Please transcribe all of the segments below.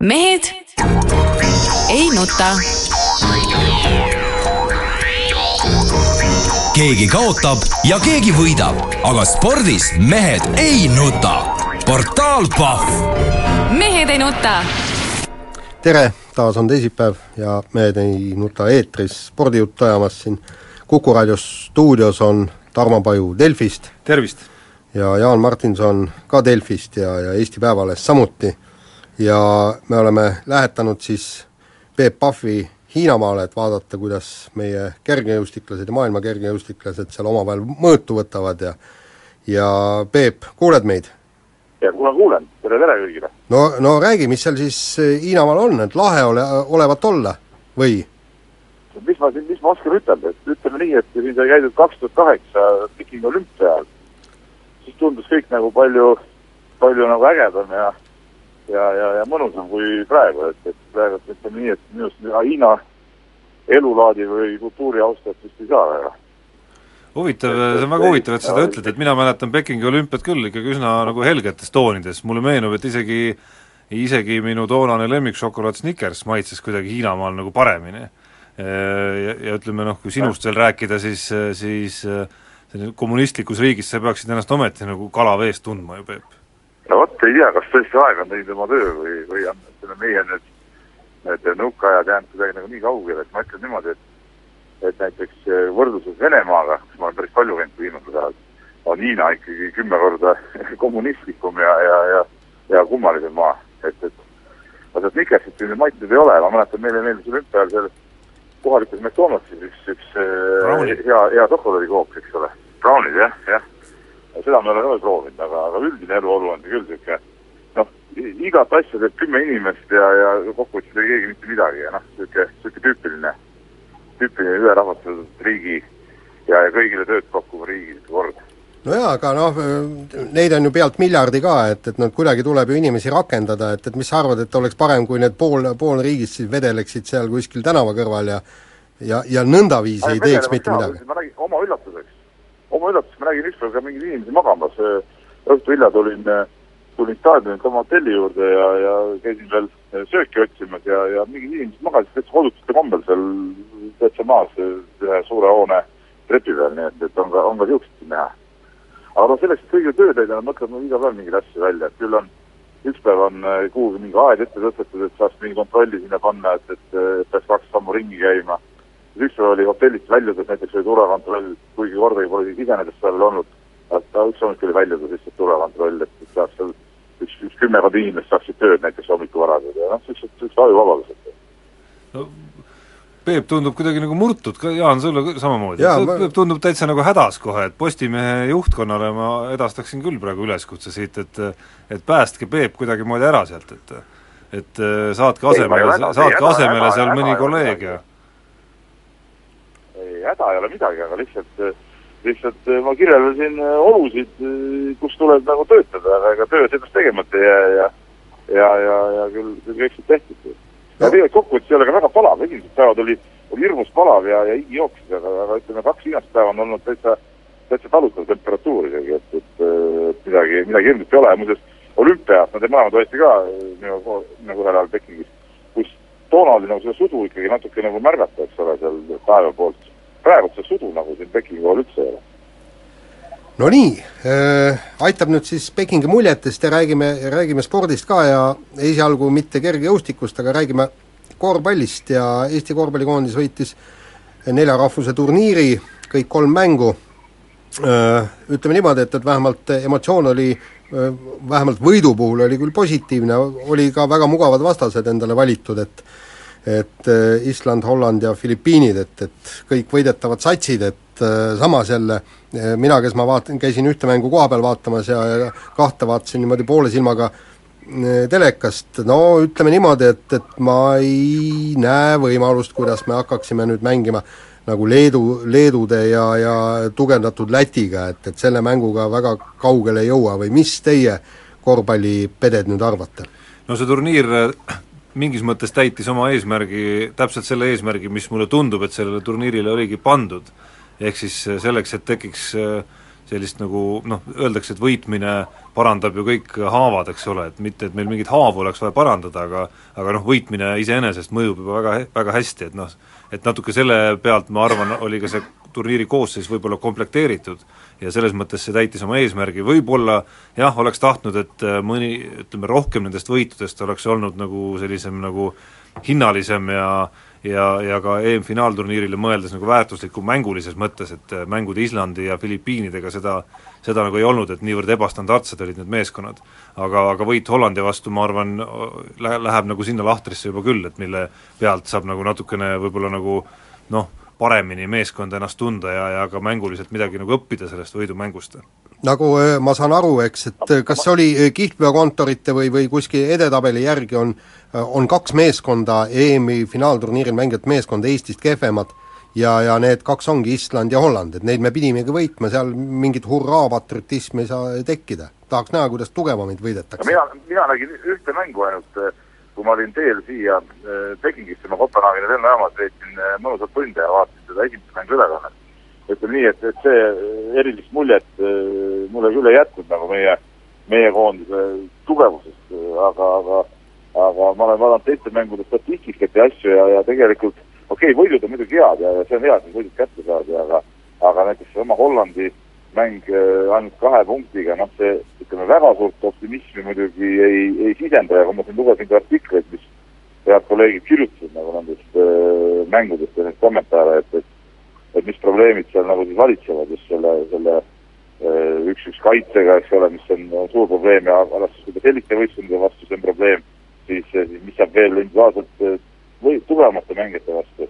mehed ei nuta. keegi kaotab ja keegi võidab, aga spordis mehed ei nuta. portaal Pahv. mehed ei nuta. tere, taas on teisipäev ja Mehed ei nuta eetris spordijuttu ajamas siin Kuku raadio stuudios on Tarmo Paju Delfist tervist! ja Jaan Martinson ka Delfist ja, ja Eesti Päevalehest samuti ja me oleme lähetanud siis Peep Pahvi Hiinamaale, et vaadata, kuidas meie kergejõustiklased ja maailma kergejõustiklased seal omavahel mõõtu võtavad ja ja Peep, kuuled meid? ja kuule, kuulen, tere, tere kõigile! no, no räägi, mis seal siis Hiinamaal on, et lahe ole, olevat olla või? Mis ma siin, mis ma oskan ütelda, et ütleme nii, et kui siin sai käidud kaks tuhat kaheksa Pekingi olümpial, siis tundus kõik nagu palju, palju nagu ägedam ja ja, ja, ja mõnusam kui praegu, et, et praegu ütleme nii, et minu arust Hiina elulaadi või kultuuri austajat vist ei saa väga. huvitav, see on väga huvitav, et seda ütled, et mina mäletan Pekingi olümpiat küll ikkagi üsna nagu helgetes toonides, mulle meenub, et isegi isegi minu toonane lemmikšokolaad Snickers maitses kuidagi Hiinamaal nagu paremini. Ja, ja ütleme noh, kui sinust veel rääkida, siis, siis selline kommunistlikus riigis sa peaksid ennast ometi nagu kala veest tundma ju, Peep. No vot, ei tea, kas tõesti aeg on teinud oma töö või, või on, ütleme, meie need, need nõukaajad jäänud kuidagi nagu nii kaugele, et ma ütlen niimoodi, et et näiteks võrdluses Venemaaga, kus ma olen päris palju käinud viimasel ajal, on Hiina ikkagi kümme korda kommunistlikum ja, ja, ja, ja kummalisem maa, et, et aga sealt Nikersit siin maitseid ei ole, ma mäletan, meile meeldis olümpial seal kohalikus McDonaldsis üks, üks Brownie. hea, hea šokolaadikook, eks ole. Brownid jah, jah seda me oleme ka proovinud, aga, aga üldine eluolu on küll niisugune noh, igat asja teeb kümme inimest ja, ja kokkuvõttes ei keegi mitte midagi ja noh, niisugune, niisugune tüüpiline, tüüpiline ülerahvastatud riigi ja, ja kõigile tööd pakkuva riigi kord. No jaa, aga noh, neid on ju pealt miljardi ka, et, et noh, kuidagi tuleb ju inimesi rakendada, et, et mis sa arvad, et oleks parem, kui need pool, pool riigist siis vedeleksid seal kuskil tänava kõrval ja ja, ja nõndaviisi ei teeks mitte midagi? ma räägin oma üllatuseks oma üllatuseks ma nägin ükspäev ka mingeid inimesi magamas, õhtu hilja tulin, tulin staadionilt oma hotelli juurde ja, ja käisin veel sööki otsimas ja, ja mingid inimesed magasid täitsa kodutute kombel seal täitsa maas ühe suure hoone trepi peal, nii et, et on ka, on ka niisuguseid näha. Aga noh, selleks, et kõigile tööd leida, mõtleb ma iga päev mingeid asju välja, et küll on, üks päev on kuhugi mingi aed ette tõstetud, et saaks mingi kontrolli sinna panna, et, et, et peaks kaks sammu ringi käima. Üks päev oli hotellist väljudes näiteks oli turvakontroll, kuigi kordagi pole sisenedes seal olnud, aga üks hommik oli väljudes lihtsalt turvakontroll, et, saaks seal üks, üks kümmekond inimest saaksid tööd näiteks hommikuvaraselt ja noh, niisugused, niisugused ajuvabadused. no Peep tundub kuidagi nagu murtud ka, Jaan, sulle samamoodi? Ma... Peep tundub täitsa nagu hädas kohe, et Postimehe juhtkonnale ma edastaksin küll praegu üleskutse siit, et et päästke Peep kuidagimoodi ära sealt, et et saatke asemele, saatke asemele seal mõni kolleeg ja häda ei ole midagi, aga lihtsalt, lihtsalt ma kirjeldasin olusid, kus tuleb nagu töötada, aga ega töö sellest tegemata ei jää ja ja, ja, ja küll, küll kõik saab tehtud. Ja tegelikult kokkuvõttes ei ole ka väga palav, esimesed päevad oli, oli hirmus palav ja, ja higi jooksis, aga, aga ütleme, kaks viimast päeva on olnud täitsa, täitsa talutav temperatuur isegi, et, et, et midagi, midagi hirmsat ei ole. Muuseas olümpias, no te mõlemad olite ka nagu, nagu ühel ajal Pekingis, kus toona oli nagu seda sudu ikkagi natuke nagu märgata, eks ole, seal taeva poolt praegu see sudu nagu siin Pekingi pool üldse ei ole. No nii äh,, aitab nüüd siis Pekingi muljetest ja räägime, räägime spordist ka ja esialgu mitte kergejõustikust, aga räägime korvpallist ja Eesti korvpallikoondis võitis nelja rahvuse turniiri, kõik kolm mängu. Äh,, ütleme niimoodi, et, et vähemalt emotsioon oli äh, vähemalt võidu puhul oli küll positiivne, oli ka väga mugavad vastased endale valitud, et et Island, Holland ja Filipiinid, et, et kõik võidetavad satsid, et äh, samas jälle äh, mina, kes ma vaatan, käisin ühte mängu koha peal vaatamas ja, ja kahte vaatasin niimoodi poole silmaga telekast, no ütleme niimoodi, et, et ma ei näe võimalust, kuidas me hakkaksime nüüd mängima nagu Leedu, Leedude ja, ja tugevdatud Lätiga, et, et selle mänguga väga kaugele ei jõua või mis teie korvpallipeded nüüd arvate? no see turniir mingis mõttes täitis oma eesmärgi, täpselt selle eesmärgi, mis mulle tundub, et sellele turniirile oligi pandud. Ehk siis selleks, et tekiks äh, sellist nagu noh, öeldakse, et võitmine parandab ju kõik haavad, eks ole, et mitte, et meil mingeid haavu oleks vaja parandada, aga aga noh, võitmine iseenesest mõjub juba väga, väga hästi, et noh, et natuke selle pealt, ma arvan, oli ka see turniiri koosseis võib-olla komplekteeritud ja selles mõttes see täitis oma eesmärgi, võib-olla jah, oleks tahtnud, et mõni, ütleme rohkem nendest võitudest oleks olnud nagu sellisem nagu hinnalisem ja ja, ja ka EM-finaalturniirile mõeldes nagu väärtuslikum mängulises mõttes, et mängud Islandi ja Filipiinidega seda, seda nagu ei olnud, et niivõrd ebastandardsed olid need meeskonnad. aga, aga võit Hollandi vastu, ma arvan, lähe-, läheb nagu sinna lahtrisse juba küll, et mille pealt saab nagu natukene võib-olla nagu noh, paremini meeskonda ennast tunda ja, ja ka mänguliselt midagi nagu õppida sellest võidumängust. nagu ma saan aru, eks, et kas see oli kihlveokontorite või, või kuskil edetabeli järgi on, on kaks meeskonda EM-i finaalturniiril mängivat meeskonda Eestist kehvemad ja, ja need kaks ongi Island ja Holland, et neid me pidimegi võitma, seal mingit hurraa-patriotismi ei saa tekkida. tahaks näha, kuidas tugevamaid võidetakse. mina, mina nägin ühte mängu ainult kui ma olin teel siia Pekingisse, ma Kopenhaageni lennujaamas veetsin mõnusat tunde ja vaatasin seda esimest mängu ülekannet. ütleme nii, et, et see erilist muljet mulle küll ei jätnud nagu meie, meie koondise tugevusest, aga, aga aga ma olen vaadanud teiste mängude statistikat ja asju ja, ja tegelikult okei okay,, võidud on muidugi head ja, ja see on hea, et need võidud kätte saadi, aga aga näiteks seesama Hollandi mäng ainult kahe punktiga, noh see ütleme, väga suurt optimismi muidugi ei, ei sisenda ja kui ma siin lugesin ka artikleid, mis head kolleegid kirjutasid nagu nendest äh, mängudest ja neid kommentaare, et, et et mis probleemid seal nagu siis valitsevad just selle, selle üks-üks kaitsega, eks ole, mis on, on suur probleem ja alates juba selliste võistkondade vastu see on probleem, siis, siis mis saab veel individuaalselt või tugevamate mängijate vastu.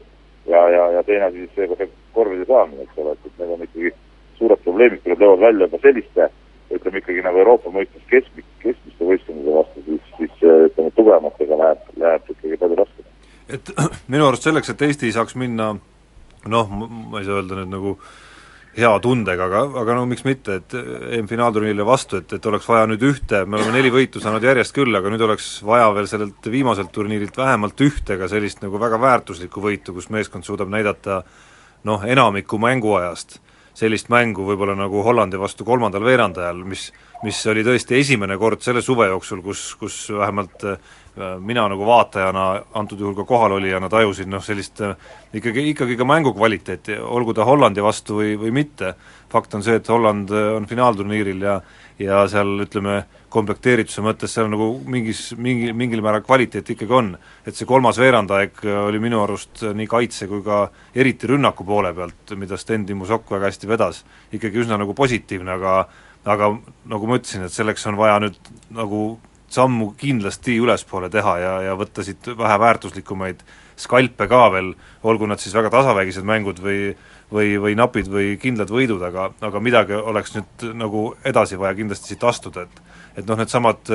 ja, ja, ja teine asi siis see, see korvide saamine, eks ole, et, et need on ikkagi suured probleemid, löövad välja juba selliste ütleme ikkagi nagu Euroopa mõistes keskmik, keskmiste võistkondade vastu, siis, siis ütleme, tugevamatega läheb, läheb ikkagi palju raskemaks. et minu arust selleks, et Eesti saaks minna noh, ma ei saa öelda nüüd nagu hea tundega, aga, aga no miks mitte, et EM-finaalturniirile vastu, et, et oleks vaja nüüd ühte, me oleme neli võitu saanud järjest küll, aga nüüd oleks vaja veel sellelt viimaselt turniirilt vähemalt ühte ka sellist nagu väga väärtuslikku võitu, kus meeskond suudab näidata noh, enamiku mänguajast sellist mängu võib-olla nagu Hollandi vastu kolmandal veerandajal, mis mis oli tõesti esimene kord selle suve jooksul, kus, kus vähemalt mina nagu vaatajana, antud juhul ka kohalolijana tajusin noh, sellist ikkagi, ikkagi ka mängu kvaliteeti, olgu ta Hollandi vastu või, või mitte, fakt on see, et Holland on finaalturniiril ja ja seal ütleme, komplekteerituse mõttes seal nagu mingis, mingi, mingil määral kvaliteeti ikkagi on. et see kolmas veerandaeg oli minu arust nii kaitse kui ka eriti rünnaku poole pealt, mida Sten Timo Sokk väga hästi vedas, ikkagi üsna nagu positiivne, aga aga nagu ma ütlesin, et selleks on vaja nüüd nagu sammu kindlasti ülespoole teha ja, ja võtta siit vähe väärtuslikumaid skalpe ka veel, olgu nad siis väga tasavägised mängud või või, või napid või kindlad võidud, aga, aga midagi oleks nüüd nagu edasi vaja kindlasti siit astuda, et et noh, needsamad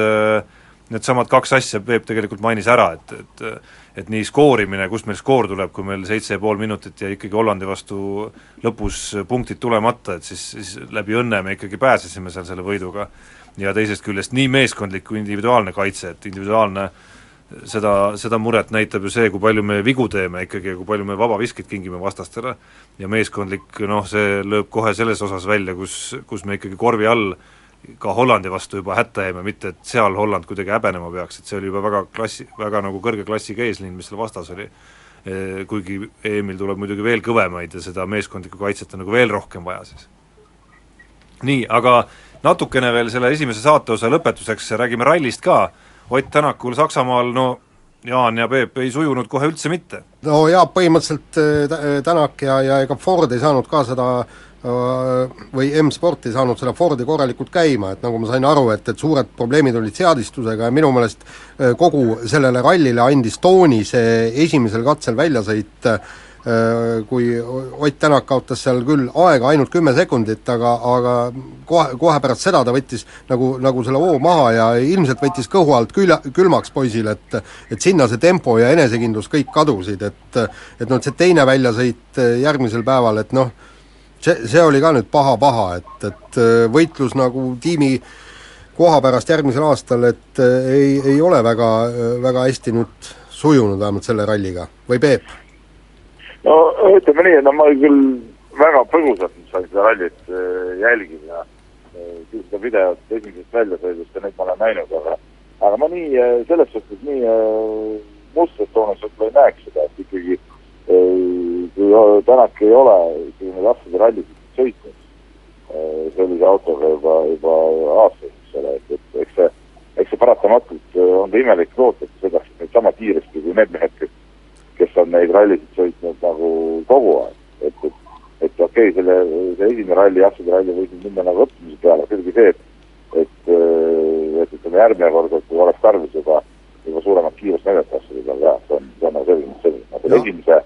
Needsamad kaks asja Peep tegelikult mainis ära, et, et et nii skoorimine, kust meil skoor tuleb, kui meil seitse ja pool minutit jäi ikkagi Hollandi vastu lõpus punktid tulemata, et siis, siis läbi õnne me ikkagi pääsesime seal selle võiduga. ja teisest küljest nii meeskondlik kui individuaalne kaitse, et individuaalne äh, seda, seda muret näitab ju see, kui palju me vigu teeme ikkagi ja kui palju me vabaviskeid kingime vastastele ja meeskondlik noh, see lööb kohe selles osas välja, kus, kus me ikkagi korvi all ka Hollandi vastu juba hätta jäime, mitte et seal Holland kuidagi häbenema peaks, et see oli juba väga klassi, väga nagu kõrge klassiga eesliin, mis seal vastas oli. Kuigi EM-il tuleb muidugi veel kõvemaid ja seda meeskondlikku kaitset on nagu veel rohkem vaja siis. nii, aga natukene veel selle esimese saateosa lõpetuseks räägime rallist ka, Ott Tänakul Saksamaal, no Jaan ja Peep ei sujunud kohe üldse mitte. no jaa, põhimõtteliselt äh, Tänak ja, ja ega Ford ei saanud ka seda äh, või M-Sport ei saanud seda Fordi korralikult käima, et nagu ma sain aru, et, et suured probleemid olid seadistusega ja minu meelest kogu sellele rallile andis tooni see esimesel katsel väljasõit Äh, kui Ott Tänak kaotas seal küll aega ainult kümme sekundit, aga, aga kohe, kohe pärast seda ta võttis nagu, nagu selle hoo maha ja ilmselt võttis kõhu alt külja, külmaks poisil, et et sinna see tempo ja enesekindlus kõik kadusid, et et noh, see teine väljasõit järgmisel päeval, et noh, see, see oli ka nüüd paha-paha, et, et võitlus nagu tiimi koha pärast järgmisel aastal, et ei, ei ole väga, väga hästi nüüd sujunud vähemalt selle ralliga, või Peep? No ütleme nii, no ma küll väga põgusalt sain seda rallit äh, jälgida seda videot esimesest väljasõidust ja neid ma olen näinud, aga aga ma nii, äh, selles suhtes nii äh, mustras toones võib-olla ei näeks seda, et ikkagi äh, kui Tänak ei ole ikkagi neid aastaid rallisid sõitnud sellise autoga juba, juba aastaid, eks ole, et, et eks see, eks see paratamatult on ka imelik loota, et sõidaksid neid sama kiiresti kui need mehed, kes, kes on neid rallisid sõitnud nagu kogu aeg. et, et, et okei okay,, selle, see esimene ralli, aastase ralli võis minna nagu õppimise peale, selge see, et et, et ütleme, järgmine kord, et kui oleks tarvis juba, juba suuremat kiirust näidata asjade peal, jah, see on, see on nagu selge, selge, aga selle esimese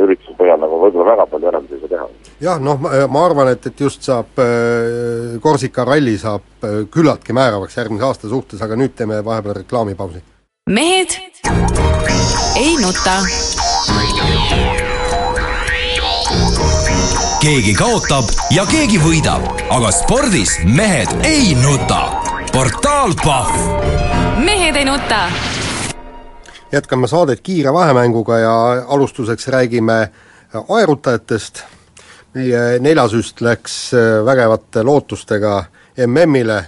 ürituse põhjal nagu võib-olla väga palju järeldusi ei saa teha. jah, noh, ma arvan, et, et just saab äh, Korsika ralli saab äh, küllaltki määravaks järgmise aasta suhtes, aga nüüd teeme vahepeal reklaamipausi. mehed ei nuta. Keegi kaotab ja keegi võidab, aga spordis mehed ei nuta. portaal Pahv. mehed ei nuta. jätkame saadet kiire vahemänguga ja alustuseks räägime aerutajatest. meie neljasüst läks äh, vägevate lootustega MM-ile, äh,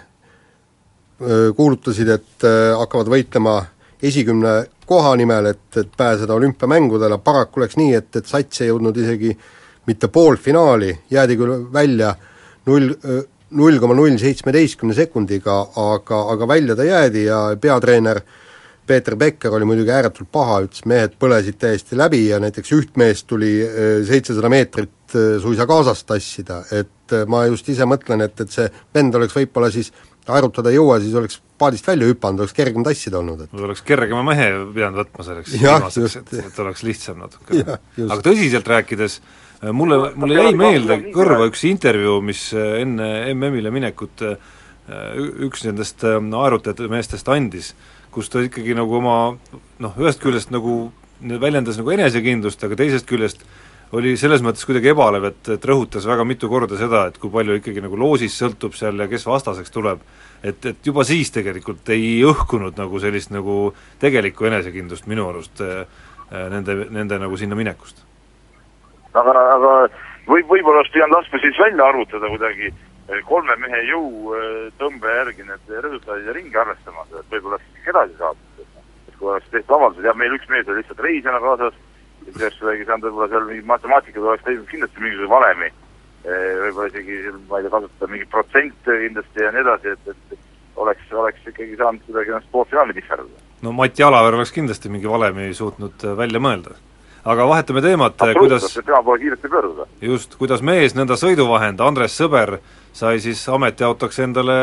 kuulutasid, et äh, hakkavad võitlema esikümne koha nimel, et, et pääseda olümpiamängudele, paraku läks nii, et, et sats ei jõudnud isegi mitte poolfinaali, jäädi küll välja null, null koma null seitsmeteistkümne sekundiga, aga, aga välja ta jäädi ja peatreener Peeter Becker oli muidugi ääretult paha, ütles, mehed põlesid täiesti läbi ja näiteks üht meest tuli seitsesada meetrit suisa kaasas tassida, et ma just ise mõtlen, et, et see vend oleks võib-olla siis aerutada ei jõua, siis oleks paadist välja hüpanud, oleks kergem tassida olnud, et oleks kergema mehe pidanud võtma selleks viimaseks, et, et oleks lihtsam natuke. aga tõsiselt rääkides, mulle, mulle jäi meelde kõrva üks intervjuu, mis enne MM-ile minekut üks nendest aerutajate meestest andis, kus ta ikkagi nagu oma noh, ühest küljest nagu väljendas nagu enesekindlust, aga teisest küljest oli selles mõttes kuidagi ebalev, et, et rõhutas väga mitu korda seda, et kui palju ikkagi nagu loosist sõltub seal ja kes vastaseks tuleb, et, et juba siis tegelikult ei õhkunud nagu sellist nagu tegelikku enesekindlust minu arust äh, nende, nende nagu sinna minekust. aga, aga võib, võib-olla oleks pidanud laskma siis välja arvutada kuidagi kolme mehe jõutõmbe järgi need resultaadid ja ringi arvestama, et võib-olla siis edasi saada. et kui oleks tehtud avaldused, jah, meil üks mees oli lihtsalt reisijana kaasas, sellest kuidagi saanud võib-olla seal mingi matemaatikud oleks leidnud kindlasti mingisuguse valemi, võib-olla isegi ma ei tea, kasutada mingeid protsente kindlasti ja nii edasi, et, et oleks, oleks ikkagi saanud kuidagi ennast poolfinaali pihverdada. no Mati Alaver oleks kindlasti mingi valemi suutnud välja mõelda. aga vahetame teemat, kuidas tema poole kiiresti pöörduda. just, kuidas mees, nõnda sõiduvahend, Andres Sõber, sai siis ametiautoks endale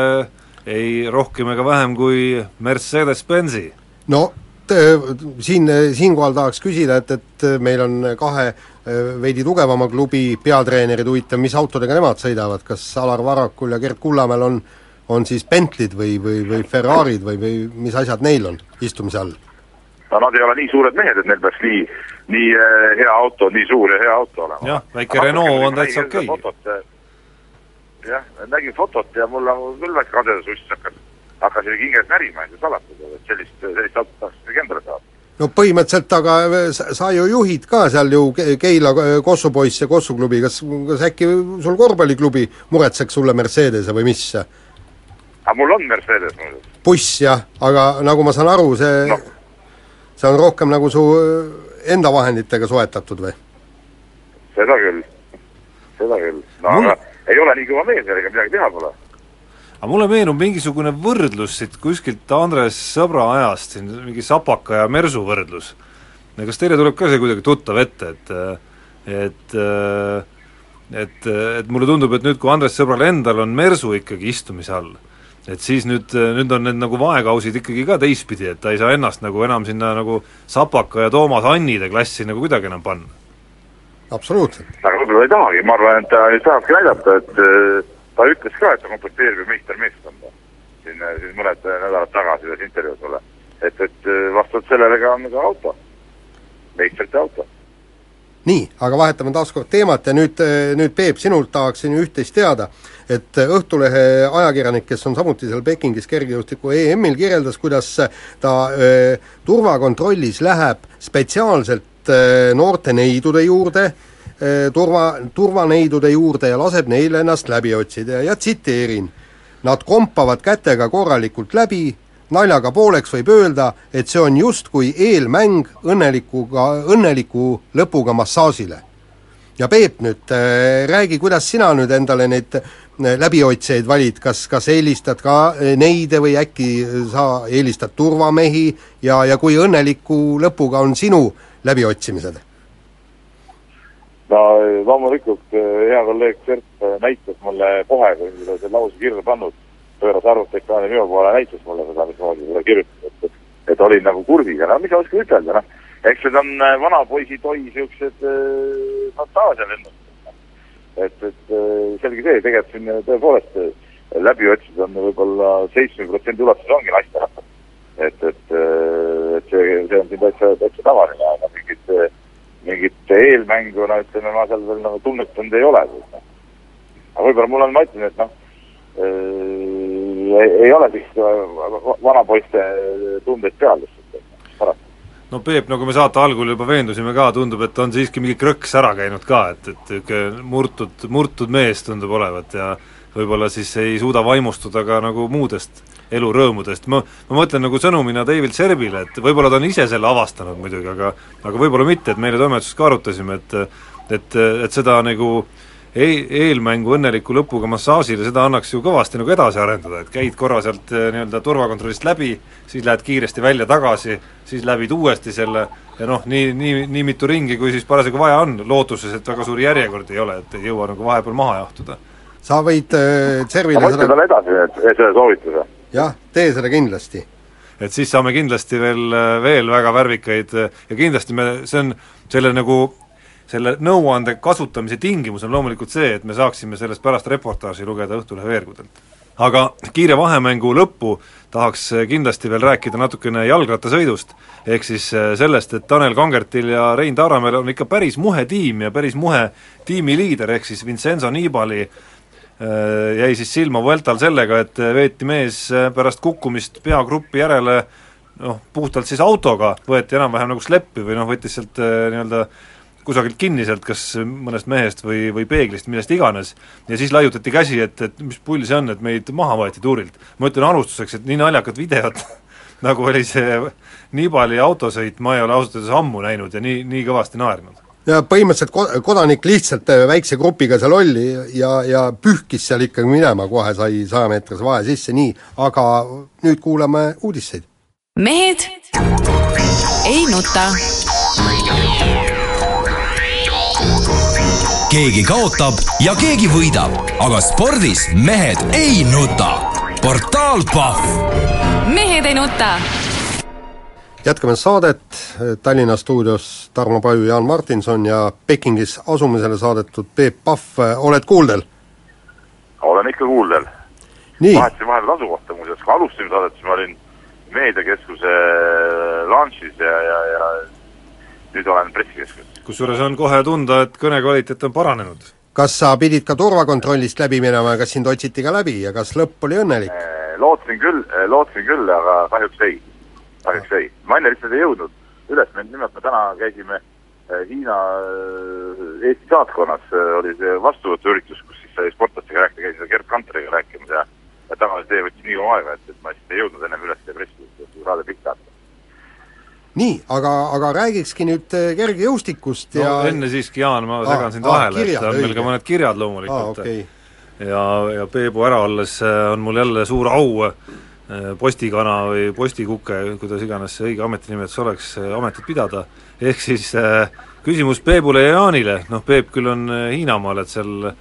ei rohkem ega vähem kui Mercedes-Benzi. no siin, siinkohal tahaks küsida, et, et meil on kahe veidi tugevama klubi peatreenerid, huvitav, mis autodega nemad sõidavad, kas Alar Varrakul ja Gerd Kullamäel on on siis Bentley'd või, või, või Ferrari'd või, või mis asjad neil on istumise all? no nad ei ole nii suured mehed, et neil peaks nii, nii hea auto, nii suur ja hea auto olema. jah, väike Renault on täitsa okei okay.. jah, nägin fotot ja mul on küll väike kadedus ustis hakkas hakkasin hinges närima, ei saa salatada, et sellist, sellist autot tahaks ikkagi endale saada. no põhimõtteliselt, aga sa ju juhid ka seal ju Keila Kossu poisse Kossu klubi, kas, kas äkki sul korvpalliklubi muretseks sulle Mercedese või mis? aga mul on Mercedes muidugi. buss jah, aga nagu ma saan aru, see no. see on rohkem nagu su enda vahenditega soetatud või? seda küll, seda küll, no mul... aga ei ole nii kõva mees, ega midagi teha pole aga mulle meenub mingisugune võrdlus siit kuskilt Andres Sõbra ajast, siin mingi Sapaka ja Mersu võrdlus. kas teile tuleb ka see kuidagi tuttav ette, et et et, et mulle tundub, et nüüd, kui Andres Sõbral endal on Mersu ikkagi istumise all, et siis nüüd, nüüd on need nagu vaekausid ikkagi ka teistpidi, et ta ei saa ennast nagu enam sinna nagu Sapaka ja Toomas Annide klassi nagu kuidagi enam panna. absoluutselt. aga võib-olla ei tahagi, ma arvan, et ta tahabki näidata, et ta ütles ka, et ta komplekteerib meistermeeskonda siin, siin mõned nädalad tagasi ühes intervjuus mulle. et, et vastavalt sellele ka on ka auto, meistrite auto. nii, aga vahetame taas kord teemat ja nüüd, nüüd Peep, sinult tahaksin üht-teist teada, et Õhtulehe ajakirjanik, kes on samuti seal Pekingis kergejõustiku EM-il, kirjeldas, kuidas ta öö, turvakontrollis läheb spetsiaalselt öö, noorte neidude juurde, turva, turvaneidude juurde ja laseb neil ennast läbi otsida. Ja tsiteerin, nad kompavad kätega korralikult läbi, naljaga pooleks võib öelda, et see on justkui eelmäng õnnelikuga, õnneliku lõpuga massaažile. ja Peep nüüd äh,, räägi, kuidas sina nüüd endale neid äh, läbiotsijaid valid, kas, kas eelistad ka neide või äkki sa eelistad turvamehi? Ja, ja kui õnneliku lõpuga on sinu läbiotsimised? No loomulikult eh, hea kolleeg Kert eh, näitas mulle kohe, kui ta selle lause kirja pannud, pööras arvutiekraani minu poole, näitas mulle seda, mismoodi seda kirjutada, et, et, et olin nagu kurdiga, no mis ma oskan ütelda, noh. eks need on eh, vanapoisi toi siuksed fantaasialennused. et, et selge see, tegelikult siin tõepoolest läbi otsida on võib-olla seitsmekümne protsendi ulatuses ongi naisterahvad. et, et, et see, see on siin täitsa, täitsa tavaline, aga mingit mingit eelmängu, no ütleme, ma seal veel nagu tunnetanud ei ole. noh. aga võib-olla mul on, ma ütlen, et noh äh,, ei, ole vist vanapoiste tundeid peal lihtsalt, paraku. no Peep, nagu me saate algul juba veendusime ka, tundub, et on siiski mingi krõks ära käinud ka, et, et niisugune murtud, murtud mees tundub olevat ja võib-olla siis ei suuda vaimustuda ka nagu muudest elurõõmudest, ma, ma mõtlen nagu sõnumina David Serbile, et võib-olla ta on ise selle avastanud muidugi, aga aga võib-olla mitte, et meile toimetuses ka arutasime, et et, et seda nagu e-, eelmängu õnneliku lõpuga massaažile, seda annaks ju kõvasti nagu edasi arendada, et käid korra sealt eh, nii-öelda turvakontrollist läbi, siis lähed kiiresti välja tagasi, siis läbid uuesti selle ja noh, nii, nii, nii mitu ringi, kui siis parasjagu vaja on, lootuses, et väga suuri järjekordi ei ole, et ei jõua nagu vahepeal maha jahtuda. sa võid äh, Servile ma mõtlen talle edasi selle soovituse jah, tee seda kindlasti. et siis saame kindlasti veel, veel väga värvikaid ja kindlasti me, see on selle nagu selle nõuande kasutamise tingimus on loomulikult see, et me saaksime sellest pärast reportaaži lugeda Õhtulehe veergudelt. aga kiire vahemängu lõppu tahaks kindlasti veel rääkida natukene jalgrattasõidust, ehk siis sellest, et Tanel Kangertil ja Rein Taaramäel on ikka päris muhe tiim ja päris muhe tiimiliider, ehk siis Vincenzo Nibali Äh, jäi siis silma Vueltal sellega, et veeti mees äh, pärast kukkumist peagruppi järele noh, puhtalt siis autoga, võeti enam-vähem nagu sleppi või noh, võttis sealt äh, nii-öelda kusagilt kinni sealt, kas mõnest mehest või, või peeglist, millest iganes, ja siis laiutati käsi, et, et mis pull see on, et meid maha võeti tuurilt. ma ütlen alustuseks, et nii naljakad videod nagu oli see Nibali autosõit, ma ei ole ausalt öeldes ammu näinud ja nii, nii kõvasti naernud ja põhimõtteliselt ko-, kodanik lihtsalt äh, väikse grupiga seal oli ja, ja pühkis seal ikkagi minema, kohe sai sajameetrise vahe sisse, nii, aga nüüd kuulame uudiseid. mehed ei nuta. keegi kaotab ja keegi võidab, aga spordis mehed ei nuta. portaal Pahv. mehed ei nuta jätkame saadet, Tallinna stuudios Tarmo Paju, Jaan Martinson ja Pekingis asumisele saadetud Peep Pahv, oled kuuldel? olen ikka kuuldel. vahetasin vahepeal asukohta muuseas, kui alustasime saadet, siis ma olin meediakeskuse launch'is ja, ja, ja nüüd olen pressikeskuses. kusjuures on kohe tunda, et kõne kvaliteet on paranenud. kas sa pidid ka turvakontrollist läbi minema ja kas sind otsiti ka läbi ja kas lõpp oli õnnelik? lootsin küll, lootsin küll, aga kahjuks ei kahjuks ei. ma enne lihtsalt ei jõudnud üles, me nimelt me täna käisime äh, Hiina äh, Eesti saatkonnas, äh, oli see vastuvõtuüritus, kus siis sai sportlastega rääkida, käisin Gerd Kanteriga rääkimas ja ja tagasitee võttis nii kaua aega, et, et ma lihtsalt ei jõudnud ennem üles pressi, et saade pihta anda nii, aga, aga räägikski nüüd kergejõustikust no, ja enne siiski, Jaan, ma segan sind vahele, et on meil ka mõned kirjad loomulikult okay. ja, ja Peebu ära olles on mul jälle suur au postikana või postikuke, kuidas iganes see õige ametinimetus oleks, äh, ametit pidada, ehk siis äh, küsimus Peebule ja Jaanile, noh Peep küll on Hiinamaal, et seal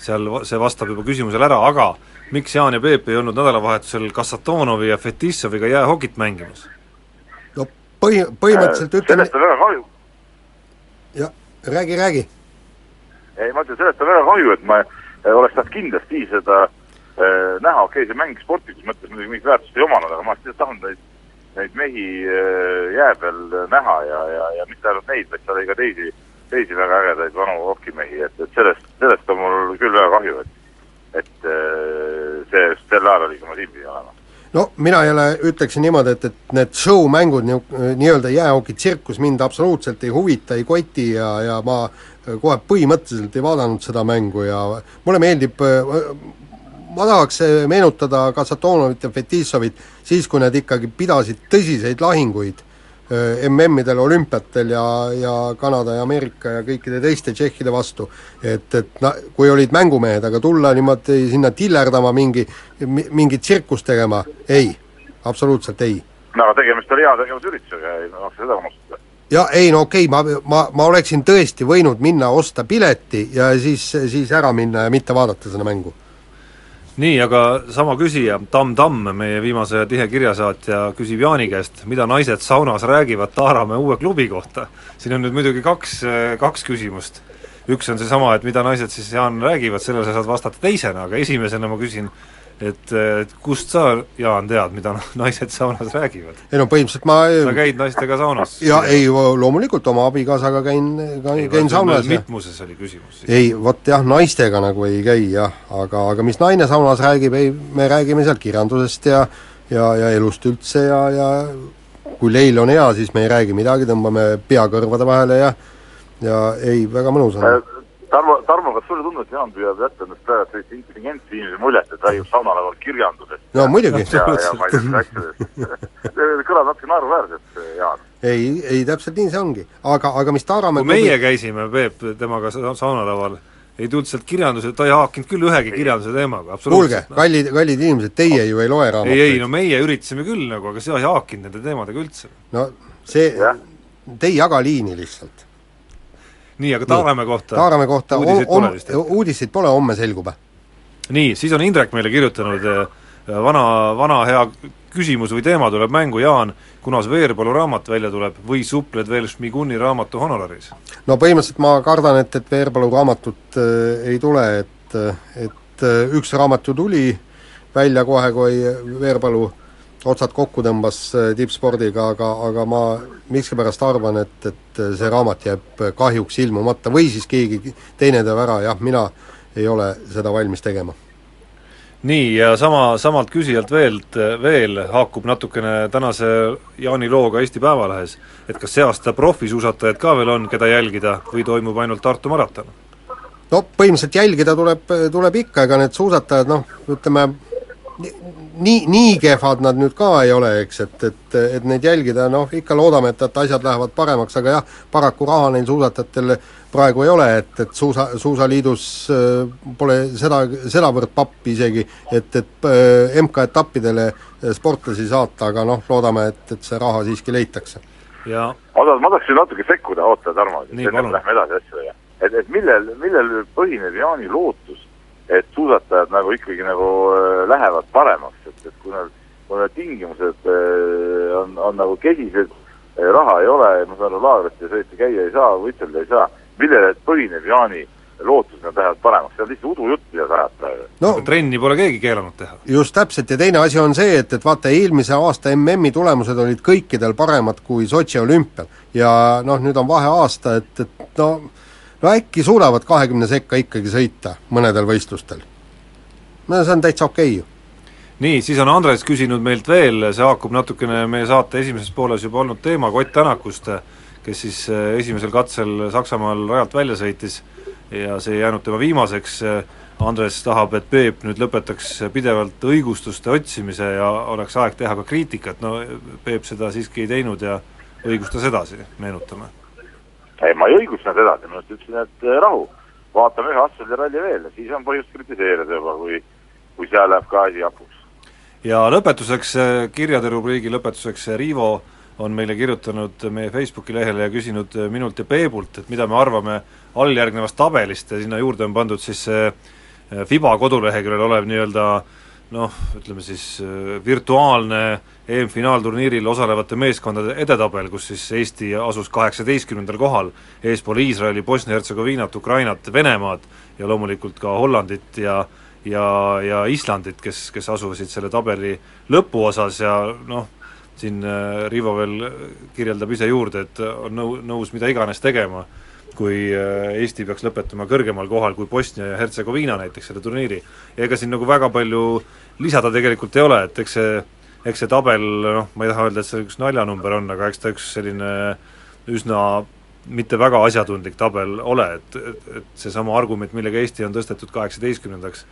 seal see vastab juba küsimusele ära, aga miks Jaan ja Peep ei olnud nädalavahetusel Kassatonovi ja Fetissoviga jäähokit mängimas? no põhi, põhimõtteliselt ütleme sellest on väga kahju. jah, räägi, räägi. ei, ma ütlen, sellest on väga kahju, et ma oleks tahtnud kindlasti seda äh, Äh, näha, okei okay,, see mäng sportlikus mõttes muidugi mingit väärtust ei omanud, aga ma lihtsalt tahtnud neid, neid mehi äh, jää peal näha ja, ja, ja mitte ainult neid, vaid seal oli ka teisi, teisi väga ägedaid vanu hokkimehi, et, et sellest, sellest on mul küll väga kahju, et et äh, see sel ajal oli, kui ma siin pidin olema. No mina jälle ütleksin niimoodi, et, et need show-mängud nii, nii-öelda jäähokitsirkus mind absoluutselt ei huvita, ei koti ja, ja ma kohe põhimõtteliselt ei vaadanud seda mängu ja mulle meeldib ma tahaks eh, meenutada Kasatonovit ja Fetisovit siis, kui nad ikkagi pidasid tõsiseid lahinguid eh, MM-idel, olümpiatel ja, ja Kanada ja Ameerika ja kõikide teiste tšehhide vastu. et, et na-, kui olid mängumehed, aga tulla niimoodi sinna tillerdama mingi, mingit tsirkust tegema, ei, absoluutselt ei. no tegemist oli heategevusüritusega, ei maksa seda unustada ja ei no okei okay,, ma, ma, ma oleksin tõesti võinud minna osta pileti ja siis, siis ära minna ja mitte vaadata seda mängu. Nii, aga sama küsija, Tamm Tamm, meie viimase tihe kirjasaatja, küsib Jaani käest, mida naised saunas räägivad Taaramäe uue klubi kohta. siin on nüüd muidugi kaks, kaks küsimust. üks on seesama, et mida naised siis, Jaan, räägivad, sellele sa saad vastata teisena, aga esimesena ma küsin, et, et kust sa, Jaan, tead, mida naised saunas räägivad? ei no põhimõtteliselt ma sa käid naistega saunas? ja ei, loomulikult oma abikaasaga käin, käin, käin saunas. mitmuses oli küsimus siis? ei, vot jah, naistega nagu ei käi jah, aga, aga mis naine saunas räägib, ei, me räägime seal kirjandusest ja ja, ja elust üldse ja, ja kui leil on hea, siis me ei räägi midagi, tõmbame pea kõrvade vahele ja ja ei, väga mõnus on äh, Tarmo, Tarmo, kas sulle tundub, et Jaan püüab jätta endast praegu sellist intelligentse inimese muljet, et räägib saunalaval kirjandusest? no muidugi. ja, ja ma ei tea, asjadest. kõlab natuke naeruväärselt, Jaan. ei, ei täpselt nii see ongi. aga, aga mis Taaramäe kui meie käisime, Peep, temaga saunalaval, ei tulnud sealt kirjanduse, ta ei haakinud küll ühegi kirjanduse teemaga, kuulge, kallid, kallid inimesed, teie ju ei loe raamatuid. ei, ei no meie üritasime küll nagu, aga sa ei haakinud nende teemadega üldse. no see, te ei jaga liini lihtsalt nii, aga Taaramäe kohta? Taaramäe kohta uudiseid pole vist? uudiseid pole, homme selgub. nii, siis on Indrek meile kirjutanud eh, vana, vana hea küsimus või teema tuleb mängu, Jaan, kunas Veerpalu raamat välja tuleb või supled veel Šmiguni raamatu honoraris? no põhimõtteliselt ma kardan, et, et Veerpalu raamatut äh, ei tule, et, et äh, üks raamat ju tuli välja kohe, kui Veerpalu otsad kokku tõmbas äh, tippspordiga, aga, aga ma miskipärast arvan, et, et see raamat jääb kahjuks ilmumata või siis keegi teine teeb ära, jah, mina ei ole seda valmis tegema. nii, ja sama, samalt küsijalt veel, veel haakub natukene tänase Jaani looga Eesti Päevalehes, et kas see aasta profisuusatajaid ka veel on, keda jälgida, või toimub ainult Tartu maraton? no põhimõtteliselt jälgida tuleb, tuleb ikka, ega need suusatajad noh, ütleme nii, nii kehvad nad nüüd ka ei ole, eks, et, et, et neid jälgida, noh ikka loodame, et, et asjad lähevad paremaks, aga jah, paraku raha neil suusatajatel praegu ei ole, et, et suusa, Suusaliidus äh, pole seda, sedavõrd pappi isegi, et, et äh, MK-etappidele äh, sportlasi saata, aga noh, loodame, et, et see raha siiski leitakse. ja oota, ma tahaksin natuke sekkuda, oota Tarmo, enne kui lähme edasi asjadega. et, et millel, millel põhineb Jaani lootus, et suusatajad nagu ikkagi nagu äh, lähevad paremaks, et, et kui nad, kui need tingimused äh, on, on nagu kesised, äh, raha ei ole, ma saan aru, laagrites eriti käia ei saa, võitelda ei saa, millele põhineb Jaani lootus, nad lähevad paremaks, see on lihtsalt udujutt, mida sa ajad praegu. no trenni pole keegi keelanud teha. just täpselt, ja teine asi on see, et, et vaata, eelmise aasta MM-i tulemused olid kõikidel paremad kui Sotši olümpial. ja noh, nüüd on vaheaasta, et, et no no äkki suudavad kahekümne sekka ikkagi sõita mõnedel võistlustel. no see on täitsa okei okay ju. Nii, siis on Andres küsinud meilt veel, see haakub natukene meie saate esimeses pooles juba olnud teema, Kott Tänakust, kes siis eh, esimesel katsel Saksamaal rajalt välja sõitis ja see ei jäänud tema viimaseks, Andres tahab, et Peep nüüd lõpetaks pidevalt õigustuste otsimise ja oleks aeg teha ka kriitikat, no Peep seda siiski ei teinud ja õigustas edasi, meenutame. Ei, ma ei õigustanud edasi, ma just ütlesin, et eh, rahu, vaatame ühe asfaldiralli veel ja siis on põhjust kritiseerida juba, kui, kui seal läheb ka asi hapuks. Ja lõpetuseks, eh, kirjade rubriigi lõpetuseks, eh, Riivo on meile kirjutanud meie Facebooki lehele ja küsinud minult ja Peebult, et mida me arvame alljärgnevast tabelist ja sinna juurde on pandud siis see Fiba koduleheküljel olev nii-öelda noh, ütleme siis virtuaalne EM-finaalturniiril osalevate meeskondade edetabel, kus siis Eesti asus kaheksateistkümnendal kohal, eespool Iisraeli, Bosnia-Hertsegoviinat, Ukrainat, Venemaad ja loomulikult ka Hollandit ja ja, ja Islandit, kes, kes asusid selle tabeli lõpuosas ja noh, siin äh, Rivo veel kirjeldab ise juurde, et on nõu-, nõus mida iganes tegema, kui äh, Eesti peaks lõpetama kõrgemal kohal kui Bosnia ja Hertsegoviina näiteks selle turniiri. ja ega siin nagu väga palju lisada tegelikult ei ole, et eks see eks see tabel, noh, ma ei taha öelda, et see üks naljanumber on, aga eks ta üks selline üsna mitte väga asjatundlik tabel ole, et, et, et seesama argument, millega Eesti on tõstetud kaheksateistkümnendaks,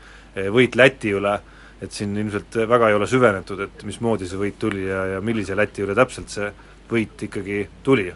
võit Läti üle, et siin ilmselt väga ei ole süvenetud, et mismoodi see võit tuli ja, ja millise Läti üle täpselt see võit ikkagi tuli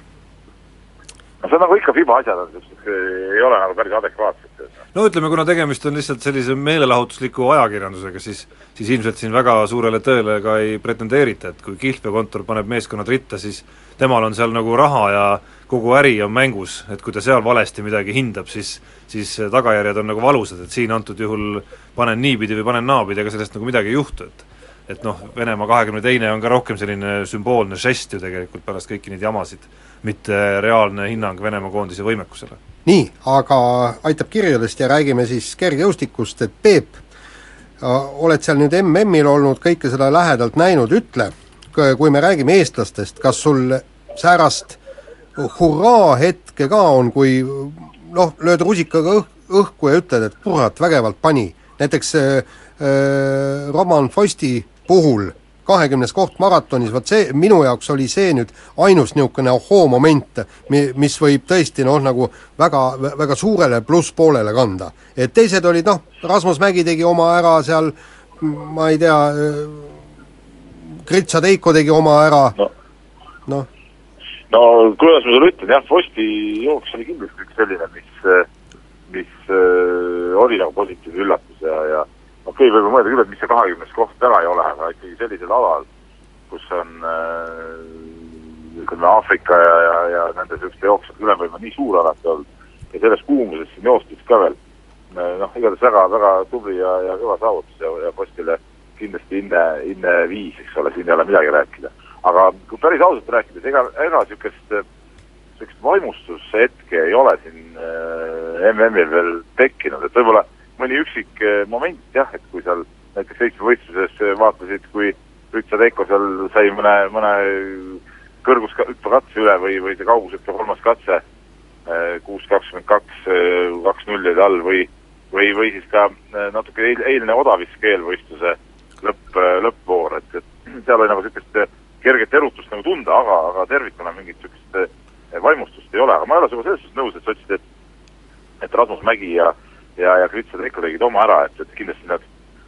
no see on nagu ikka FIBA asjad ei ole nagu päris adekvaatsed. no ütleme, kuna tegemist on lihtsalt sellise meelelahutusliku ajakirjandusega, siis siis ilmselt siin väga suurele tõele ka ei pretendeerita, et kui kihlveokontor paneb meeskonnad ritta, siis temal on seal nagu raha ja kogu äri on mängus, et kui ta seal valesti midagi hindab, siis siis tagajärjed on nagu valusad, et siin antud juhul panen niipidi või panen naapidi, ega sellest nagu midagi ei juhtu, et et noh, Venemaa kahekümne teine on ka rohkem selline sümboolne žest ju tegelikult pärast kõiki neid jamasid mitte reaalne hinnang Venemaa koondise võimekusele. nii, aga aitab kirjadest ja räägime siis kergejõustikust, et Peep, oled seal nüüd MM-il olnud, kõike seda lähedalt näinud, ütle, kui me räägime eestlastest, kas sul säärast hurraa hetke ka on, kui noh, lööd rusikaga õh-, õhku ja ütled, et kurat, vägevalt pani, näiteks äh, äh Roman Fosti puhul kahekümnes koht maratonis, vot see, minu jaoks oli see nüüd ainus niisugune ohoo-moment, mi-, mis võib tõesti noh, nagu väga, väga suurele plusspoolele kanda. et teised olid noh, Rasmus Mägi tegi oma ära seal, ma ei tea, Gritša Teiko tegi oma ära no., noh. no kuidas ma sulle ütlen, jah, Fosti jooks oli kindlasti üks selline, mis, mis äh, oli nagu positiivne üllatus ja, ja okei okay,, võib mõelda küll, et mis see kahekümnes koht täna ei ole, aga ikkagi sellisel alal, kus on äh, ütleme, Aafrika ja, ja, ja nende niisuguste jooksjate ülemvõim on nii suur alati olnud ja selles kuumuses siin joostis ka veel, noh, igatahes väga, väga tubli ja, ja kõva saavutus ja, ja postile kindlasti hinne, hinne viis, eks ole, siin ei ole midagi rääkida. aga kui päris ausalt rääkides, ega, ega niisugust, niisugust vaimustushetke ei ole siin äh, MM-il veel tekkinud, et võib-olla mõni üksik eh, moment jah, et kui seal näiteks seitsmevõistluses eh, vaatasid, kui Rütsa Teiko seal sai mõne, mõne kõrgushüppekatse üle või, või see kaugushüppe kolmas katse, kuus kakskümmend kaks, kaks nulli all või või, või siis ka natuke eil, eilne odaviske eelvõistluse lõpp, lõppvoor, et, et seal oli nagu niisugust kerget erutust nagu tunda, aga, aga tervikuna mingit niisugust vaimustust ei ole, aga ma ei ole sinuga selles suhtes nõus, et sa ütlesid, et et Rasmus Mägi ja ja, ja Grits ja Treiko tegid oma ära, et, et kindlasti nad,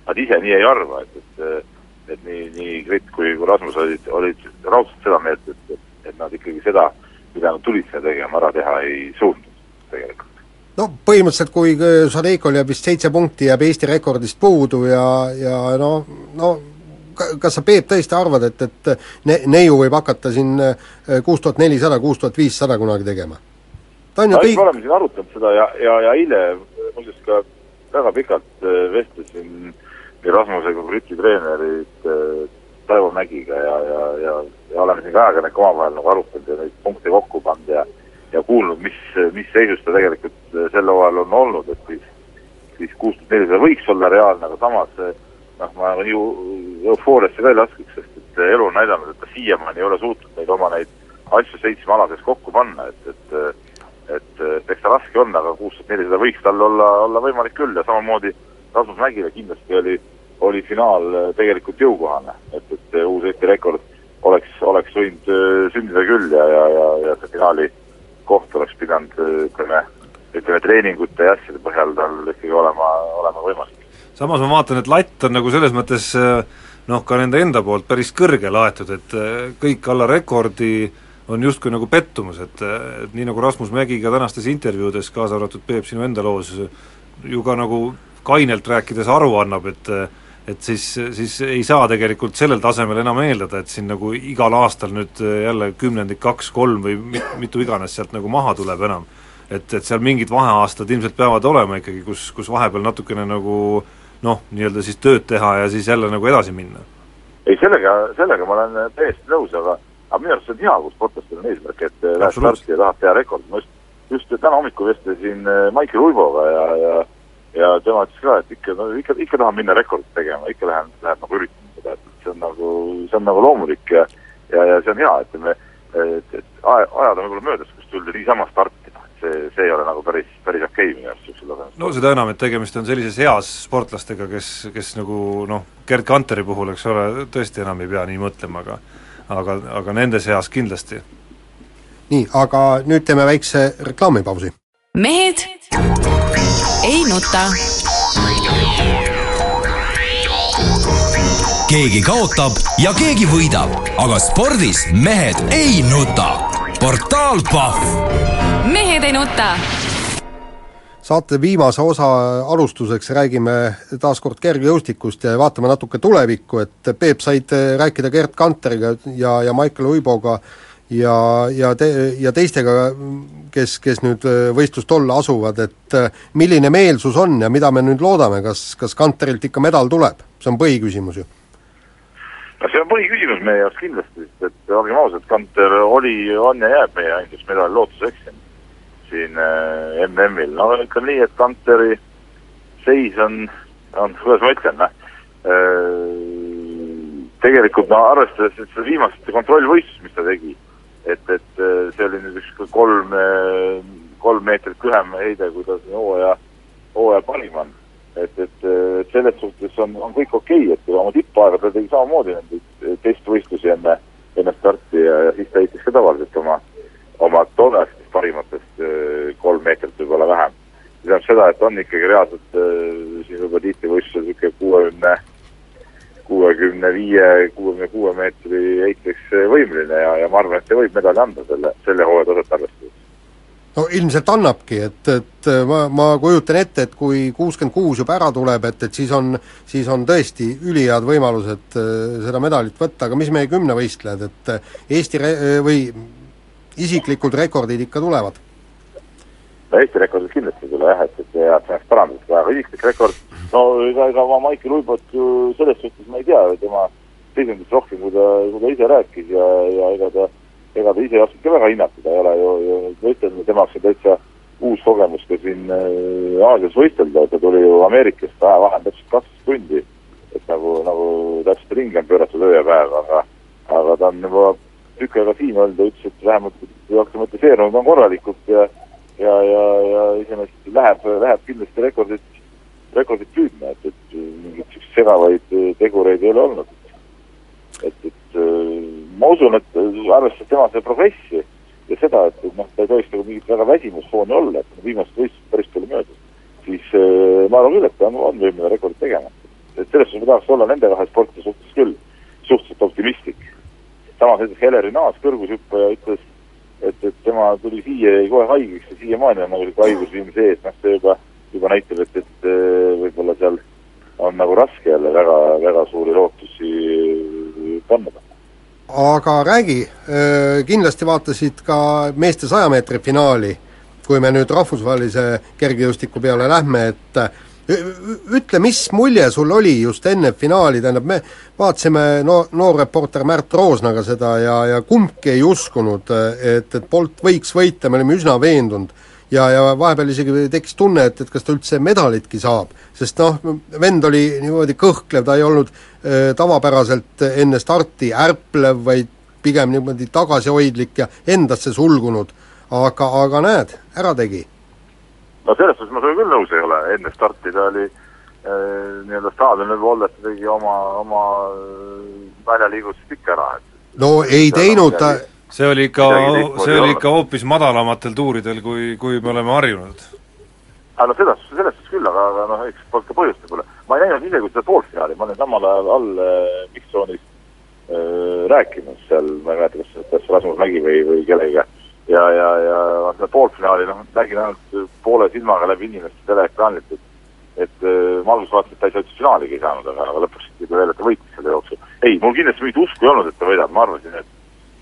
nad ise nii ei arva, et, et et nii, nii Grit kui, kui Rasmus olid, olid raudselt seda meelt, et, et, et nad ikkagi seda, mida nad tulid sinna tegema, ära teha ei suutnud tegelikult. no põhimõtteliselt, kui Šadeikol jääb vist seitse punkti, jääb Eesti rekordist puudu ja, ja no, no kas sa, Peep, tõesti arvad, et, et ne-, neiu võib hakata siin kuus tuhat nelisada, kuus tuhat viissada kunagi tegema? ta on ju kõik me oleme siin arutanud seda ja, ja, ja eile muuseas ka väga pikalt äh, vestlesin nii Rasmusega kui Briti treenerit äh, Taivo Mägiga ja, ja, ja, ja oleme siin ka ajakirjanikega omavahel nagu arutanud ja neid punkte kokku pannud ja ja kuulnud, mis, mis seisus ta tegelikult äh, sel hooajal on olnud, et siis siis kuus tuhat nelisada võiks olla reaalne, aga samas noh, ma ju eufooriasse ka ei laskuks, sest et elu on näidanud, et ta siiamaani ei ole suutnud neid oma neid asju seitsmealases kokku panna, et, et et eks ta raske on, aga kuus tuhat nelisada võiks tal olla, olla võimalik küll ja samamoodi Rasmus Mägile kindlasti oli, oli finaal äh, tegelikult jõukohane, et, et äh, uus Eesti rekord oleks, oleks võinud äh, sündida küll ja, ja, ja, ja see finaali koht oleks pidanud ütleme, ütleme treeningute ja asjade põhjal tal ikkagi olema, olema võimalik. Samas ma vaatan, et latt on nagu selles mõttes noh, ka nende enda poolt päris kõrgele aetud, et kõik alla rekordi äh, on justkui nagu pettumus, et, et nii nagu Rasmus Mägi ka tänastes intervjuudes, kaasa arvatud Peep sinu enda loos, ju ka nagu kainelt rääkides aru annab, et et siis, siis ei saa tegelikult sellel tasemel enam eeldada, et siin nagu igal aastal nüüd jälle kümnendik kaks, kolm või mit, mitu iganes sealt nagu maha tuleb enam. et, et seal mingid vaheaastad ilmselt peavad olema ikkagi, kus, kus vahepeal natukene nagu noh, nii-öelda siis tööd teha ja siis jälle nagu edasi minna. ei, sellega, sellega ma olen täiesti nõus, aga aga minu arust see on hea, kui sportlastel on eesmärk, et eh, lähed starti ja tahad teha rekordi, ma just, just täna hommikul vestlesin eh, Maicel Uiboga ja, ja ja tema ütles ka, et ikka, no ikka, ikka tahan minna rekordit tegema, ikka lähen, läheb nagu üritama seda, et see on nagu, see on nagu loomulik ja ja, ja see on hea, ütleme, et, et ajad on võib-olla möödas, kus tuldi niisama starti, et see, see ei ole nagu päris, päris okei okay minu arust niisugusel tasemel. no seda enam, et tegemist on sellises eas sportlastega, kes, kes nagu noh, Gerd Kanteri puhul, eks ole, tõesti enam ei pea nii mõtlema, aga aga, aga nende seas kindlasti. nii, aga nüüd teeme väikse reklaamipausi. mehed ei nuta. keegi kaotab ja keegi võidab, aga spordis mehed ei nuta. portaal Pahv mehed ei nuta. saate viimase osa alustuseks räägime taas kord kergejõustikust ja vaatame natuke tulevikku, et Peep, said rääkida Gerd Kanteriga ja, ja Maicel Uiboga ja, ja te-, ja teistega, kes, kes nüüd võistlust olla asuvad, et milline meelsus on ja mida me nüüd loodame, kas, kas Kanterilt ikka medal tuleb? see on põhiküsimus ju no see on põhiküsimus meie jaoks kindlasti, sest et olgem ausad, Kanter oli, on ja jääb meie ainus medali lootuseks siin äh, MM-il. no ütleme nii, et Kanteri seis on, on, kuidas ma ütlen, noh äh,, tegelikult no arvestades et seda viimast kontrollvõistlust, mis ta tegi, et, et äh, see oli nüüd üks kolm, kolm meetrit lühem heide, kui ta siin hooaja, hooaja parim on et, et, et selles suhtes on, on kõik okei okay,, et oma tippaegadel tegi samamoodi nendes testvõistlusi enne, enne starti ja, ja siis ta heitis ka tavaliselt oma, oma tollastest parimatest äh, kolm meetrit võib-olla vähem. see tähendab seda, et on ikkagi reaalselt äh, siin juba tiitlivõistlusel niisugune kuuekümne, kuuekümne viie, kuuekümne kuue meetri heiteks võimeline ja, ja ma arvan, et see võib medali anda selle, selle hooaja taset arvestades no ilmselt annabki, et, et ma, ma kujutan ette, et kui kuuskümmend kuus juba ära tuleb, et, et siis on, siis on tõesti ülihead võimalused äh, seda medalit võtta, aga mis meie kümnevõistlejad, et äh, Eesti re-, või isiklikud rekordid ikka tulevad? Eesti rekordid kindlasti ei tule jah, et, et ja see oleks parandatud, aga isiklik rekord, no ega, ega ma Maicel Uibot ju selles suhtes ma ei tea tema seisundist rohkem, kui ta, kui ta ise rääkis ja, ja ega ta ega ta ise ei oska ka väga hinnata, ta ei ole ju, ju, ütlen, tema jaoks on täitsa uus kogemus ka siin äh, Aasias võistelda, ta tuli ju Ameerikast, ajavahe on täpselt kaksteist tundi. et nagu, nagu täpselt ringi on pööratud öö ja päev, aga, aga ta on juba tükk aega siin olnud ja ütles, et vähemalt aklimatiseerunud on korralikult ja, ja, ja iseenesest läheb, läheb kindlasti rekordit, rekordit püüdma, et, et mingeid niisuguseid segavaid tegureid ei ole olnud. et, et ma usun, et arvestades tema seda progressi ja seda, et noh, ta ei tohiks nagu mingit väga väsimusfooni olla, et viimased võistlused päris palju möödas, siis äh, ma arvan küll, et ta on, on võimeline rekordit tegema. et selles suhtes ma tahaks olla nende kahe sportlase suhtes küll suhteliselt optimistlik. samas näiteks Heleri Naas, kõrgushüppaja, ütles, et, et tema tuli siia, jäi kohe haigeks ja siiamaani on nagu niisugune haigusviim sees, noh see juba, juba näitab, et, et võib-olla seal on nagu raske jälle väga, väga suuri lootusi panna. Aga räägi, kindlasti vaatasid ka meeste saja meetri finaali, kui me nüüd rahvusvahelise kergejõustiku peale lähme, et ütle, mis mulje sul oli just enne finaali, tähendab me vaatasime no noor reporter Märt Roosnaga seda ja, ja kumbki ei uskunud, et, et Bolt võiks võita, me olime üsna veendunud ja, ja vahepeal isegi tekkis tunne, et, et kas ta üldse medalitki saab. sest noh, vend oli niimoodi kõhklev, ta ei olnud äh, tavapäraselt enne starti ärplev, vaid pigem niimoodi tagasihoidlik ja endasse sulgunud. aga, aga näed, ära tegi. no selles suhtes ma sinuga küll nõus ei ole, enne starti ta oli äh, nii-öelda staadionil olles ta tegi oma, oma väljaliigutused ikka ära, et no ei teinud ta see oli ikka, see oli ikka hoopis madalamatel tuuridel, kui, kui me oleme harjunud. aga no selles, selles suhtes küll, aga, aga noh, eks polnud ka põhjust võib-olla. ma ei näinud ise kui seda poolfinaali, ma olin samal ajal all äh, Mikksoonis äh, rääkimas seal, ma ei mäleta, kas, kas Rasmus Mägi või, või kellegiga. ja, ja, ja seda poolfinaali, noh, nägin ainult poole silmaga läbi inimeste teleekraanilt, et et äh, ma alguses vaatasin, et ta ei saa üldse finaaligi ei saanud, aga, aga lõpuks ikkagi veel, et ta võitis selle jooksu. ei, mul kindlasti mingit usku ei olnud, et ta võidab, ma arvasin, et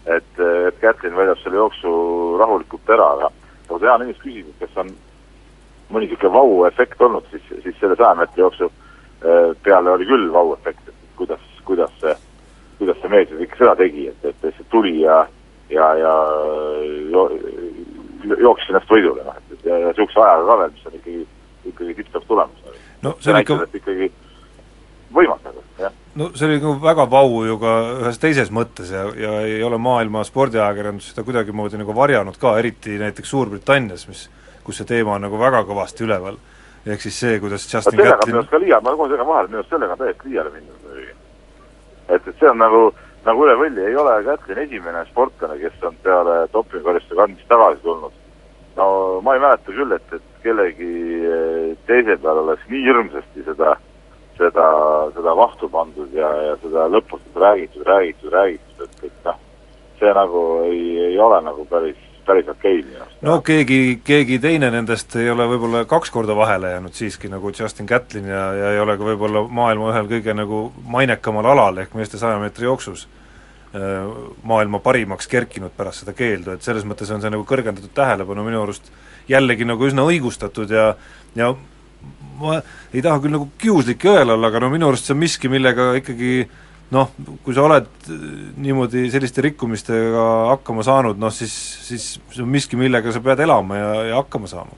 et, et Kätlin võidab selle jooksu rahulikult ära, aga kui Jaan Ennist küsib, et kas on mõni niisugune vau-efekt olnud, siis, siis selle saja meetri jooksu äh, peale oli küll vau-efekt, et kuidas, kuidas see, kuidas see mees ikka seda tegi, et, et lihtsalt tuli ja ja, ja jo, jooksis ennast võidule, noh, et, ja, ja niisuguse ajaga ka veel, mis on ikkagi, ikkagi tipp-topp tulemus. no see on ikka ikkagi võimatu, jah no see oli nagu väga vau ju ka ühes teises mõttes ja, ja ei ole maailma spordiajakirjandus seda kuidagimoodi nagu varjanud ka, eriti näiteks Suurbritannias, mis, kus see teema on nagu väga kõvasti üleval. ehk siis see, kuidas Justin sellega Catlin... minu arust ka liiga, ma kohe segan vahele, minu arust sellega on täiesti liiale mindud et, et see on nagu, nagu üle võlli, ei ole Catlin esimene sportlane, kes on peale dopingukaristuse kandmist tagasi tulnud. no ma ei mäleta küll, et, et kellegi teise peal oleks nii hirmsasti seda seda, seda vahtu pandud ja, ja seda lõputult räägitud, räägitud, räägitud, et, et noh, see nagu ei, ei ole nagu päris, päris okei okay, minu arust. no keegi, keegi teine nendest ei ole võib-olla kaks korda vahele jäänud siiski, nagu Justin Gatlin ja, ja ei ole ka võib-olla maailma ühel kõige nagu mainekamal alal ehk meeste saja meetri jooksus äh, maailma parimaks kerkinud pärast seda keeldu, et selles mõttes on see nagu kõrgendatud tähelepanu minu arust jällegi nagu üsna õigustatud ja ja ma ei taha küll nagu kiuslik öelda olla, aga no minu arust see on miski, millega ikkagi noh, kui sa oled niimoodi selliste rikkumistega hakkama saanud, noh siis, siis see on miski, millega sa pead elama ja, ja hakkama saama.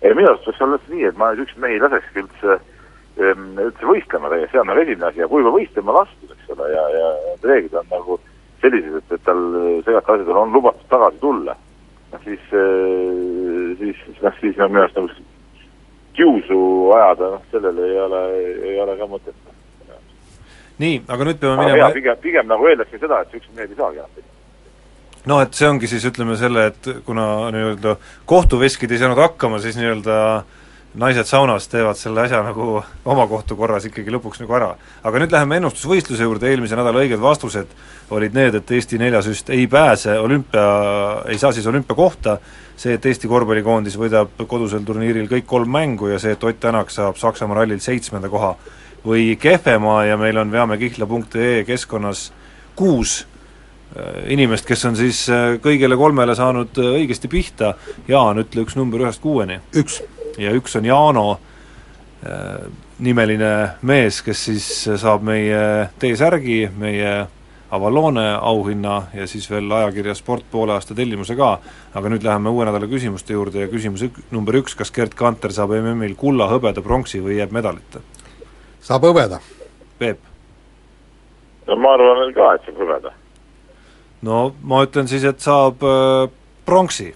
ei, minu arust peaks olla nii, et ma niisuguseid mehi lasekski üldse üldse võistlema tegelikult, see on nagu esimene asi ja kui juba võistlema lastud, eks ole, ja, ja reeglid on nagu sellised, et, et tal segata asjadel on lubatud tagasi tulla, noh siis, siis, noh siis on minu arust nagu kiusu ajada, noh sellel ei ole, ei ole ka mõtet. nii, aga nüüd peame aga minema jaa, pigem, pigem nagu öeldakse seda, et niisugused mehed ei saagi enam teha. noh, et see ongi siis ütleme selle, et kuna nii-öelda kohtuveskid ei saanud hakkama, siis nii-öelda naised saunas teevad selle asja nagu oma kohtu korras ikkagi lõpuks nagu ära. aga nüüd läheme ennustusvõistluse juurde, eelmise nädala õiged vastused olid need, et Eesti neljasüst ei pääse olümpia, ei saa siis olümpiakohta, see, et Eesti korvpallikoondis võidab kodusel turniiril kõik kolm mängu ja see, et Ott Tänak saab Saksamaa rallil seitsmenda koha või kehvema ja meil on veamekihla.ee keskkonnas kuus äh, inimest, kes on siis äh, kõigile kolmele saanud äh, õigesti pihta, Jaan, ütle üks number ühest kuueni. üks, ja üks on Jaano äh, nimeline mees, kes siis saab meie T-särgi, meie Avalone auhinna ja siis veel ajakirja Sport poole aasta tellimuse ka, aga nüüd läheme uue nädala küsimuste juurde ja küsimus ük-, number üks, kas Gerd Kanter saab MM-il kulla, hõbeda, pronksi või jääb medalita? saab hõbeda. Peep? no ma arvan ka, et saab hõbeda. no ma ütlen siis, et saab äh, pronksi.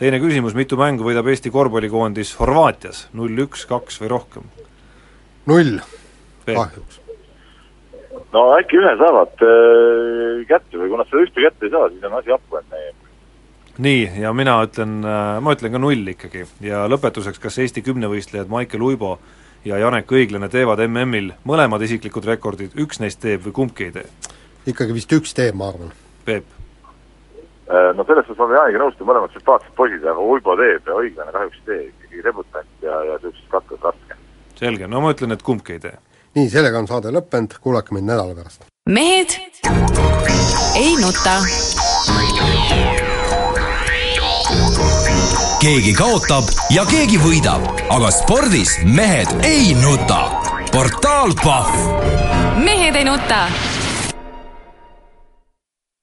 Teine küsimus, mitu mängu võidab Eesti korvpallikoondis Horvaatias, null, üks, kaks või rohkem? null, kahjuks. no äkki ühe saavad äh, kätte või kui nad seda ühte kätte ei saa, siis on asi hapu enne nii, ja mina ütlen, ma ütlen ka null ikkagi ja lõpetuseks, kas Eesti kümnevõistlejad Maicel Uibo ja Janek Õiglane teevad MM-il mõlemad isiklikud rekordid, üks neist teeb või kumbki ei tee? ikkagi vist üks teeb, ma arvan. Peep? Äh, no selles suhtes ma pean Jaaniga nõustuma, mõlemad sümpaatsed poisid, aga Uibo teeb ja õiglane kahjuks ei tee, ikkagi debutant ja, ja niisugusest katkes raske. selge, no ma ütlen, et kumbki ei tee. nii, sellega on saade lõppenud, kuulake mind nädala pärast. mehed ei nuta. keegi kaotab ja keegi võidab, aga spordis mehed ei nuta. portaal Pahv mehed ei nuta